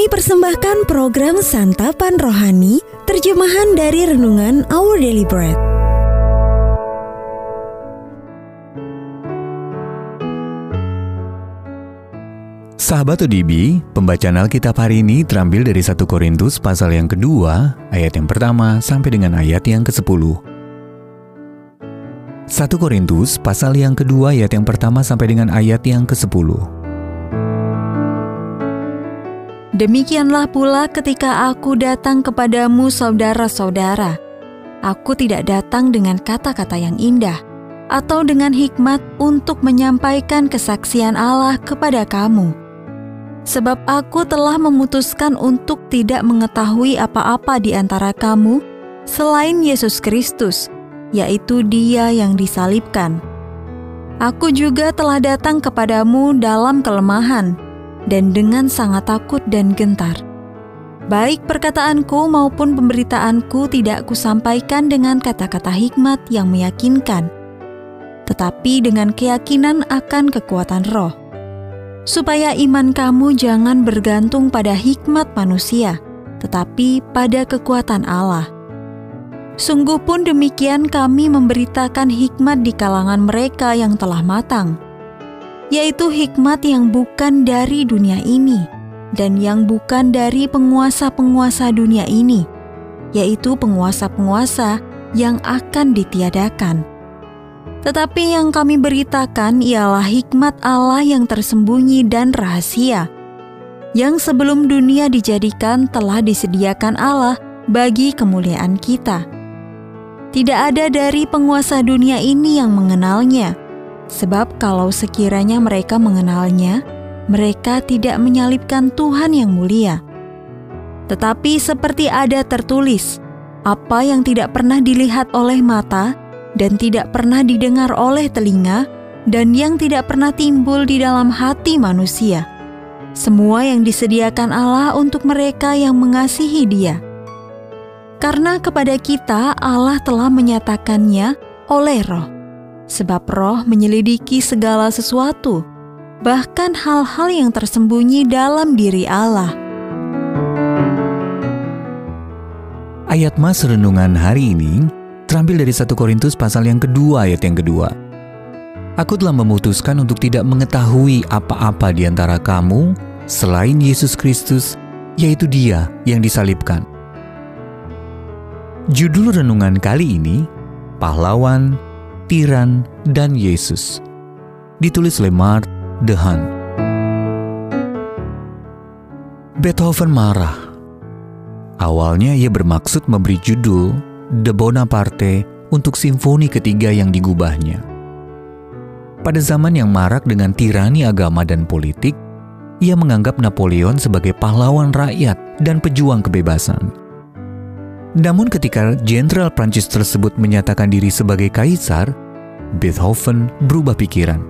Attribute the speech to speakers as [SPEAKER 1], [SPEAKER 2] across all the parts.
[SPEAKER 1] Kami persembahkan program Santapan Rohani, terjemahan dari Renungan Our Daily Bread.
[SPEAKER 2] Sahabat ODB, pembacaan Alkitab hari ini terambil dari 1 Korintus pasal yang kedua, ayat yang pertama sampai dengan ayat yang ke-10. 1 Korintus pasal yang kedua ayat yang pertama sampai dengan ayat yang ke-10.
[SPEAKER 3] Demikianlah pula ketika aku datang kepadamu saudara-saudara. Aku tidak datang dengan kata-kata yang indah atau dengan hikmat untuk menyampaikan kesaksian Allah kepada kamu. Sebab aku telah memutuskan untuk tidak mengetahui apa-apa di antara kamu selain Yesus Kristus, yaitu Dia yang disalibkan. Aku juga telah datang kepadamu dalam kelemahan dan dengan sangat takut dan gentar. Baik perkataanku maupun pemberitaanku tidak kusampaikan dengan kata-kata hikmat yang meyakinkan, tetapi dengan keyakinan akan kekuatan roh supaya iman kamu jangan bergantung pada hikmat manusia, tetapi pada kekuatan Allah. Sungguh pun demikian kami memberitakan hikmat di kalangan mereka yang telah matang, yaitu hikmat yang bukan dari dunia ini dan yang bukan dari penguasa-penguasa dunia ini, yaitu penguasa-penguasa yang akan ditiadakan tetapi yang kami beritakan ialah hikmat Allah yang tersembunyi dan rahasia, yang sebelum dunia dijadikan telah disediakan Allah bagi kemuliaan kita. Tidak ada dari penguasa dunia ini yang mengenalnya, sebab kalau sekiranya mereka mengenalnya, mereka tidak menyalibkan Tuhan yang mulia. Tetapi seperti ada tertulis, apa yang tidak pernah dilihat oleh mata, dan tidak pernah didengar oleh telinga, dan yang tidak pernah timbul di dalam hati manusia. Semua yang disediakan Allah untuk mereka yang mengasihi Dia, karena kepada kita Allah telah menyatakannya oleh Roh, sebab Roh menyelidiki segala sesuatu, bahkan hal-hal yang tersembunyi dalam diri Allah.
[SPEAKER 2] Ayat Mas Renungan hari ini terambil dari 1 Korintus pasal yang kedua ayat yang kedua. Aku telah memutuskan untuk tidak mengetahui apa-apa di antara kamu selain Yesus Kristus, yaitu Dia yang disalibkan. Judul renungan kali ini, Pahlawan, Tiran, dan Yesus. Ditulis oleh Mark Dehan. Beethoven marah. Awalnya ia bermaksud memberi judul De Bonaparte untuk simfoni ketiga yang digubahnya. Pada zaman yang marak dengan tirani agama dan politik, ia menganggap Napoleon sebagai pahlawan rakyat dan pejuang kebebasan. Namun ketika jenderal Prancis tersebut menyatakan diri sebagai kaisar, Beethoven berubah pikiran.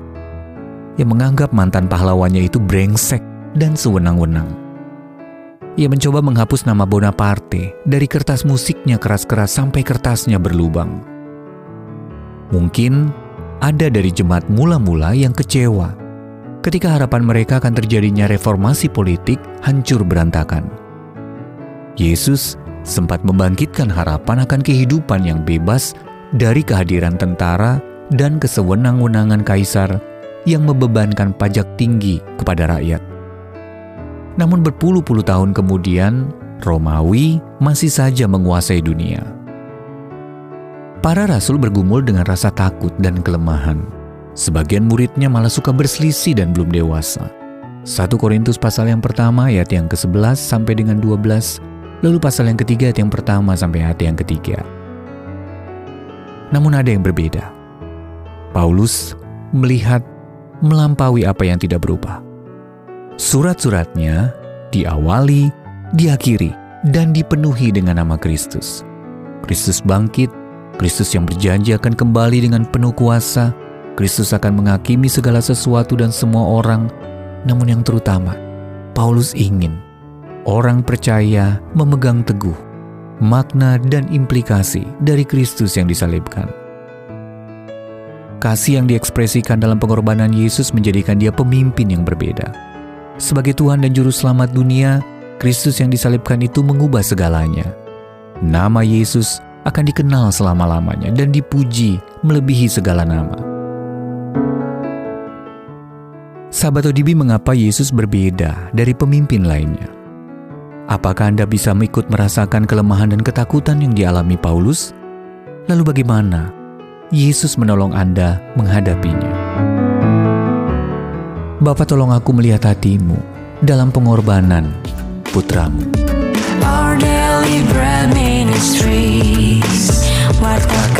[SPEAKER 2] Ia menganggap mantan pahlawannya itu brengsek dan sewenang-wenang. Ia mencoba menghapus nama Bonaparte dari kertas musiknya keras-keras sampai kertasnya berlubang. Mungkin ada dari jemaat mula-mula yang kecewa ketika harapan mereka akan terjadinya reformasi politik hancur berantakan. Yesus sempat membangkitkan harapan akan kehidupan yang bebas dari kehadiran tentara dan kesewenang-wenangan kaisar yang membebankan pajak tinggi kepada rakyat. Namun berpuluh-puluh tahun kemudian, Romawi masih saja menguasai dunia. Para rasul bergumul dengan rasa takut dan kelemahan. Sebagian muridnya malah suka berselisih dan belum dewasa. 1 Korintus pasal yang pertama ayat yang ke-11 sampai dengan 12, lalu pasal yang ketiga ayat yang pertama sampai ayat yang ketiga. Namun ada yang berbeda. Paulus melihat melampaui apa yang tidak berubah. Surat-suratnya diawali, diakhiri, dan dipenuhi dengan nama Kristus. Kristus bangkit, Kristus yang berjanji akan kembali dengan penuh kuasa, Kristus akan menghakimi segala sesuatu dan semua orang, namun yang terutama, Paulus ingin orang percaya memegang teguh makna dan implikasi dari Kristus yang disalibkan. Kasih yang diekspresikan dalam pengorbanan Yesus menjadikan dia pemimpin yang berbeda sebagai Tuhan dan Juru Selamat dunia, Kristus yang disalibkan itu mengubah segalanya. Nama Yesus akan dikenal selama-lamanya dan dipuji melebihi segala nama. Sahabat ODB mengapa Yesus berbeda dari pemimpin lainnya? Apakah Anda bisa mengikut merasakan kelemahan dan ketakutan yang dialami Paulus? Lalu bagaimana Yesus menolong Anda menghadapinya? Bapak tolong aku melihat hatimu dalam pengorbanan putramu. Our daily bread ministries,
[SPEAKER 3] firman